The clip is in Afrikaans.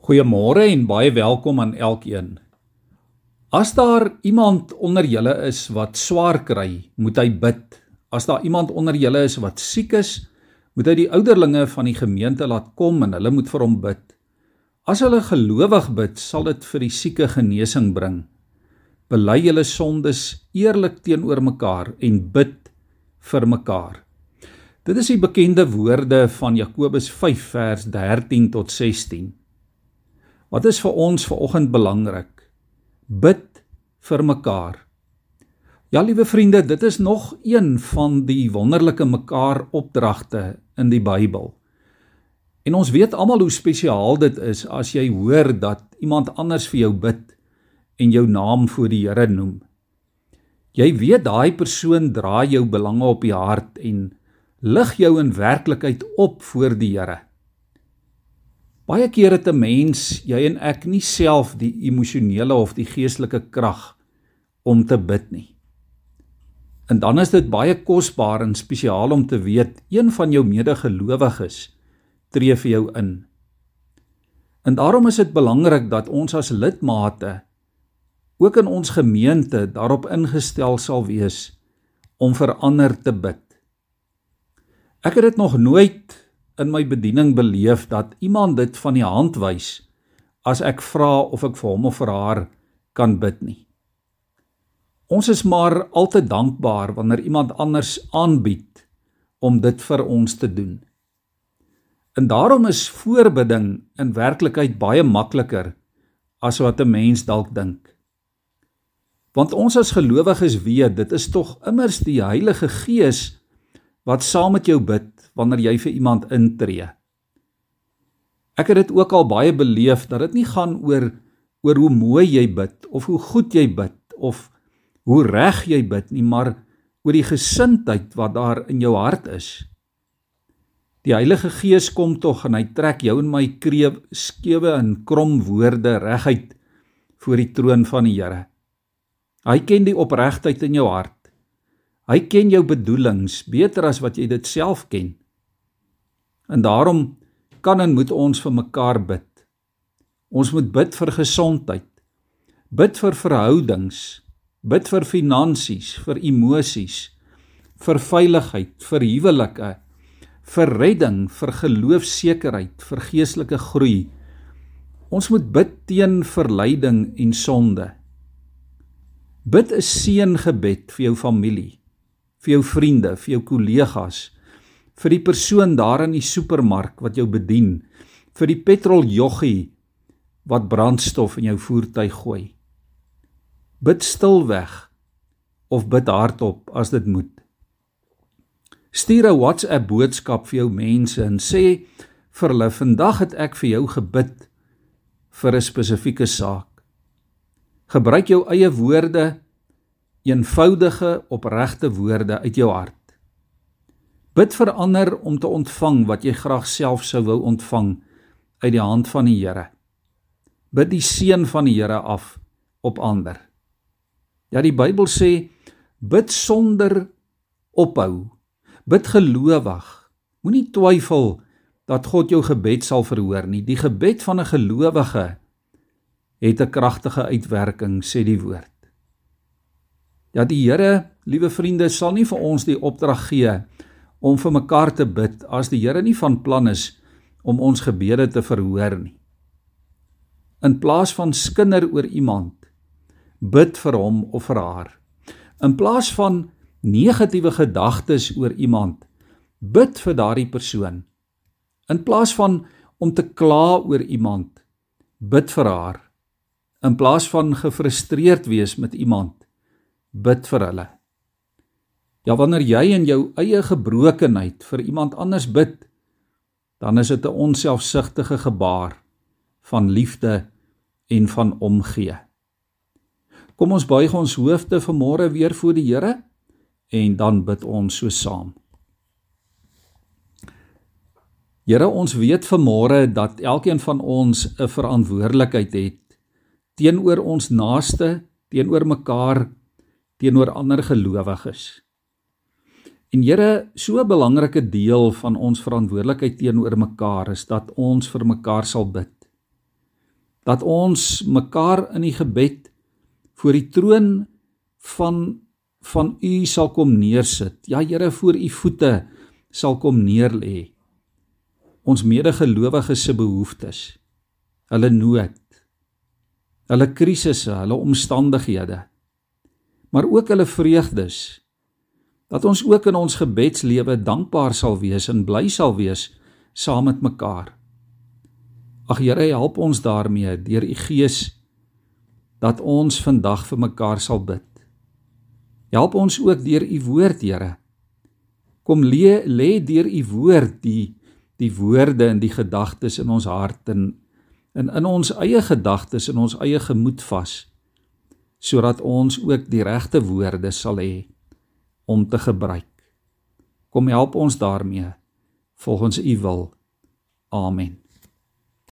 Goeiemôre en baie welkom aan elkeen. As daar iemand onder julle is wat swaar kry, moet hy bid. As daar iemand onder julle is wat siek is, moet hy die ouderlinge van die gemeente laat kom en hulle moet vir hom bid. As hulle gelowig bid, sal dit vir die sieke genesing bring. Bely julle sondes eerlik teenoor mekaar en bid vir mekaar. Dit is die bekende woorde van Jakobus 5 vers 13 tot 16. Wat is vir ons vanoggend belangrik? Bid vir mekaar. Ja, liewe vriende, dit is nog een van die wonderlike mekaar opdragte in die Bybel. En ons weet almal hoe spesiaal dit is as jy hoor dat iemand anders vir jou bid en jou naam voor die Here noem. Jy weet daai persoon dra jou belange op die hart en lig jou in werklikheid op voor die Here. Baie kere het 'n mens, jy en ek, nie self die emosionele of die geestelike krag om te bid nie. En dan is dit baie kosbaar en spesiaal om te weet een van jou medegelowiges tree vir jou in. En daarom is dit belangrik dat ons as lidmate ook in ons gemeente daarop ingestel sal wees om vir ander te bid. Ek het dit nog nooit in my bediening beleef dat iemand dit van die hand wys as ek vra of ek vir hom of vir haar kan bid nie. Ons is maar altyd dankbaar wanneer iemand anders aanbied om dit vir ons te doen. En daarom is voorbidding in werklikheid baie makliker as wat 'n mens dalk dink. Want ons as gelowiges weet, dit is tog immers die Heilige Gees wat saam met jou bid wanneer jy vir iemand intree. Ek het dit ook al baie beleef dat dit nie gaan oor oor hoe mooi jy bid of hoe goed jy bid of hoe reg jy bid nie, maar oor die gesindheid wat daar in jou hart is. Die Heilige Gees kom tog en hy trek jou en my kreef skewe en krom woorde reguit voor die troon van die Here. Hy ken die opregtheid in jou hart. Hy ken jou bedoelings beter as wat jy dit self ken. En daarom kan en moet ons vir mekaar bid. Ons moet bid vir gesondheid. Bid vir verhoudings, bid vir finansies, vir emosies, vir veiligheid, vir huwelike, vir redding, vir geloofsekerheid, vir geestelike groei. Ons moet bid teen verleiding en sonde. Bid 'n seëngebed vir jou familie, vir jou vriende, vir jou kollegas, vir die persoon daar in die supermark wat jou bedien, vir die petroljoggie wat brandstof in jou voertuig gooi. Bid stilweg of bid hardop as dit moet. Stuur 'n WhatsApp boodskap vir jou mense en sê vir hulle vandag het ek vir jou gebid vir 'n spesifieke saak. Gebruik jou eie woorde, eenvoudige, opregte woorde uit jou hart. Bid vir ander om te ontvang wat jy graag self sou wou ontvang uit die hand van die Here. Bid die seën van die Here af op ander. Ja, die Bybel sê bid sonder ophou. Bid gelowig. Moenie twyfel dat God jou gebed sal verhoor nie. Die gebed van 'n gelowige het 'n kragtige uitwerking, sê die woord. Ja, die Here, liewe vriende, sal nie vir ons die opdrag gee om vir mekaar te bid as die Here nie van plan is om ons gebede te verhoor nie. In plaas van skinder oor iemand, bid vir hom of vir haar. In plaas van negatiewe gedagtes oor iemand, bid vir daardie persoon. In plaas van om te kla oor iemand, bid vir haar. In plaas van gefrustreerd wees met iemand, bid vir hulle. Ja wanneer jy in jou eie gebrokenheid vir iemand anders bid, dan is dit 'n onselfsugtige gebaar van liefde en van omgee. Kom ons buig ons hoofde vanmôre weer voor die Here en dan bid ons so saam. Here, ons weet vanmôre dat elkeen van ons 'n verantwoordelikheid het teenoor ons naaste, teenoor mekaar, teenoor ander gelowiges. En Here, so 'n belangrike deel van ons verantwoordelikheid teenoor mekaar is dat ons vir mekaar sal bid. dat ons mekaar in die gebed voor die troon van van u sal kom neersit. Ja Here, voor u voete sal kom neerlê. Ons medegelowiges se behoeftes, hulle nood, hulle krisisse, hulle omstandighede, maar ook hulle vreugdes. Dat ons ook in ons gebedslewe dankbaar sal wees en bly sal wees saam met mekaar. Ag Here, help ons daarmee deur u Gees dat ons vandag vir mekaar sal bid. Help ons ook deur u woord, Here. Kom lê lê deur u woord die die woorde en die gedagtes in ons hart en in in ons eie gedagtes en ons eie gemoed vas sodat ons ook die regte woorde sal hê om te gebruik. Kom help ons daarmee volgens u wil. Amen.